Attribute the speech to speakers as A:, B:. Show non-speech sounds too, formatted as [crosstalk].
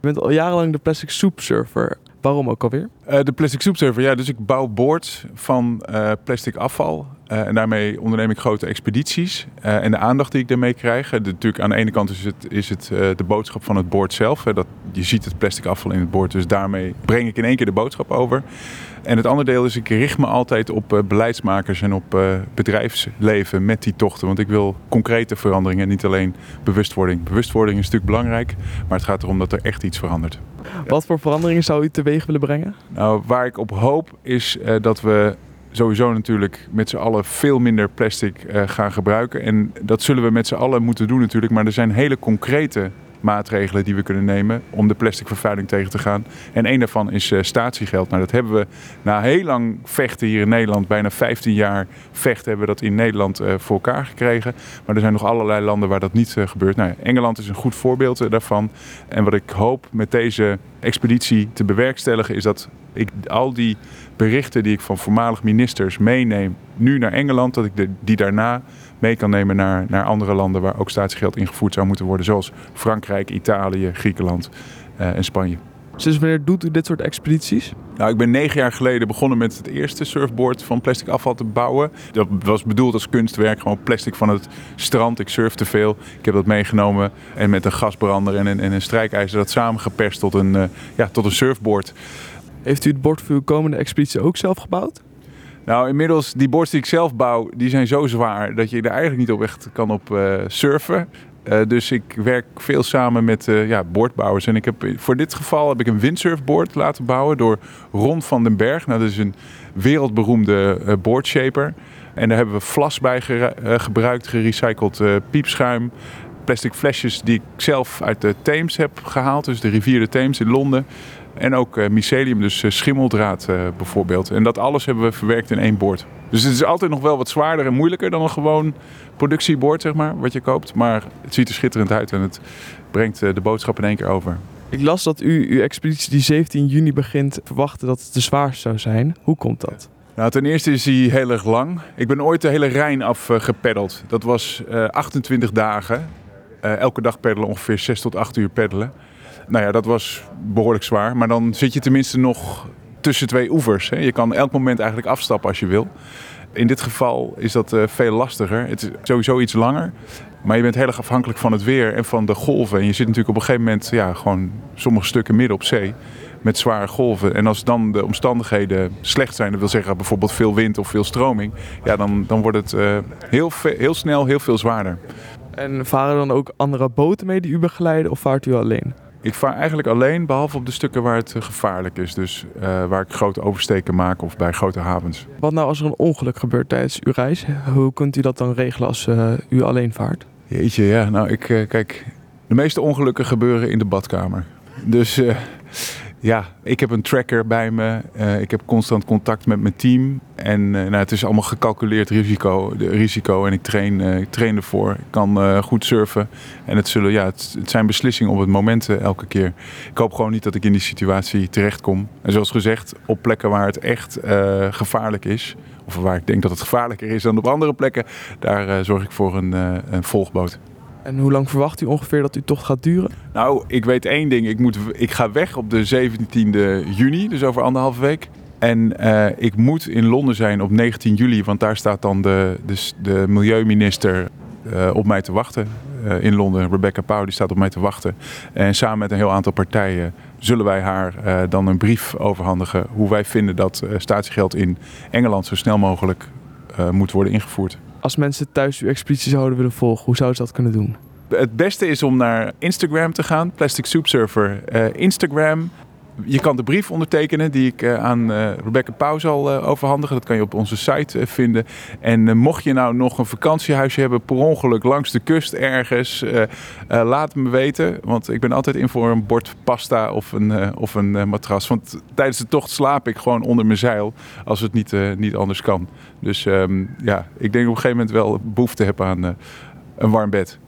A: Je bent al jarenlang de plastic soup surfer. Waarom ook alweer?
B: Uh, de plastic soup surfer, ja. Dus ik bouw boards van uh, plastic afval. Uh, en daarmee onderneem ik grote expedities. en de aandacht die ik daarmee krijg. natuurlijk aan de ene kant is het, is het de boodschap van het boord zelf. dat, je ziet het plastic afval in het boord. Dus daarmee breng ik in één keer de boodschap over. En het andere deel is, ik richt me altijd op beleidsmakers en op bedrijfsleven met die tochten. Want ik wil concrete veranderingen, niet alleen bewustwording. Bewustwording is natuurlijk belangrijk, maar het gaat erom dat er echt iets verandert. [laughs]
A: Wat voor veranderingen zou u teweeg willen brengen?
B: Nou, waar ik op hoop is uh, dat we sowieso natuurlijk met z'n allen veel minder plastic uh, gaan gebruiken. En dat zullen we met z'n allen moeten doen natuurlijk. Maar er zijn hele concrete maatregelen die we kunnen nemen om de plastic vervuiling tegen te gaan. En een daarvan is uh, statiegeld. Nou, dat hebben we na heel lang vechten hier in Nederland, bijna 15 jaar vechten, hebben we dat in Nederland uh, voor elkaar gekregen. Maar er zijn nog allerlei landen waar dat niet uh, gebeurt. Nou, Engeland is een goed voorbeeld daarvan. En wat ik hoop met deze expeditie te bewerkstelligen is dat ik al die berichten die ik van voormalig ministers meeneem nu naar Engeland, dat ik de, die daarna mee kan nemen naar, naar andere landen waar ook statiegeld ingevoerd zou moeten worden, zoals Frankrijk, Italië, Griekenland uh, en Spanje.
A: Sinds wanneer doet u dit soort expedities?
B: Nou, ik ben negen jaar geleden begonnen met het eerste surfboard van plastic afval te bouwen. Dat was bedoeld als kunstwerk, gewoon plastic van het strand. Ik surf te veel. Ik heb dat meegenomen en met een gasbrander en een, en een strijkijzer dat samengeperst tot een, uh, ja, tot een surfboard.
A: Heeft u het bord voor uw komende expeditie ook zelf gebouwd?
B: Nou, inmiddels, die boards die ik zelf bouw, die zijn zo zwaar dat je er eigenlijk niet op echt kan op uh, surfen. Uh, dus ik werk veel samen met uh, ja, boordbouwers. En ik heb, voor dit geval heb ik een windsurfboard laten bouwen door Ron van den Berg. Nou, dat is een wereldberoemde uh, boardshaper. En daar hebben we vlas bij gebruikt, gerecycled piepschuim. Plastic flesjes die ik zelf uit de Theems heb gehaald. Dus de rivier de Theems in Londen. En ook uh, mycelium, dus uh, schimmeldraad uh, bijvoorbeeld. En dat alles hebben we verwerkt in één boord. Dus het is altijd nog wel wat zwaarder en moeilijker dan een gewoon productiebord, zeg maar, wat je koopt. Maar het ziet er schitterend uit en het brengt de boodschap in één keer over.
A: Ik las dat u uw expeditie die 17 juni begint verwachtte dat het te zwaar zou zijn. Hoe komt dat?
B: Nou, ten eerste is hij heel erg lang. Ik ben ooit de hele Rijn afgepeddeld. dat was 28 dagen. elke dag peddelen, ongeveer 6 tot 8 uur peddelen nou ja, dat was behoorlijk zwaar. Maar dan zit je tenminste nog tussen twee oevers. Hè. Je kan elk moment eigenlijk afstappen als je wil. In dit geval is dat uh, veel lastiger. Het is sowieso iets langer. Maar je bent heel erg afhankelijk van het weer en van de golven. En je zit natuurlijk op een gegeven moment, ja, gewoon sommige stukken midden op zee. Met zware golven. En als dan de omstandigheden slecht zijn, dat wil zeggen bijvoorbeeld veel wind of veel stroming. Ja, dan, dan wordt het uh, heel, heel snel heel veel zwaarder.
A: En varen dan ook andere boten mee die u begeleiden of vaart u alleen?
B: Ik vaar eigenlijk alleen, behalve op de stukken waar het eh, gevaarlijk is. Dus uh, waar ik grote oversteken maak of bij grote havens.
A: Wat nou als er een ongeluk gebeurt tijdens uw reis? Hoe kunt u dat dan regelen als uh, u alleen vaart?
B: Jeetje, ja. Nou, ik, kijk, de meeste ongelukken gebeuren in de badkamer. Dus ja, ik heb een tracker bij me. Uh, ik heb constant contact met mijn team. En uh, nou, het is allemaal gecalculeerd risico, de risico. En ik train, ik train ervoor. Ik kan goed surfen. En het, zullen, ja, het, zijn beslissingen op het moment elke keer. Ik hoop gewoon niet dat ik in die situatie terechtkom. En zoals gezegd, op plekken waar het echt gevaarlijk is. Of waar ik denk dat het gevaarlijker is dan op andere plekken. Daar zorg ik voor een, een volgboot.
A: En hoe lang verwacht u ongeveer dat uw tocht gaat duren?
B: Nou, ik weet één ding. Ik, moet, ik ga weg op de 17e juni, dus over anderhalve week. En uh, ik moet in Londen zijn op 19 juli, want daar staat dan de, de, de milieuminister uh, op mij te wachten. Uh, in Londen, Rebecca Pauw, die staat op mij te wachten. En samen met een heel aantal partijen zullen wij haar dan een brief overhandigen hoe wij vinden dat statiegeld in Engeland zo snel mogelijk moet worden ingevoerd.
A: Als mensen thuis uw expeditie zouden willen volgen, hoe zouden ze dat kunnen doen?
B: Het beste is om naar Instagram te gaan, Plastic Soup Surfer. Uh, Instagram. Je kan de brief ondertekenen die ik uh, aan uh, Rebecca Pauw zal overhandigen. Dat kan je op onze site vinden. En mocht je nou nog een vakantiehuisje hebben per ongeluk langs de kust ergens, laat me weten. Want ik ben altijd in voor een bord pasta of een, of een matras. Want tijdens de tocht slaap ik gewoon onder mijn zeil als het niet, niet anders kan. Dus um, ja, ik denk op een gegeven moment wel behoefte heb aan een warm bed.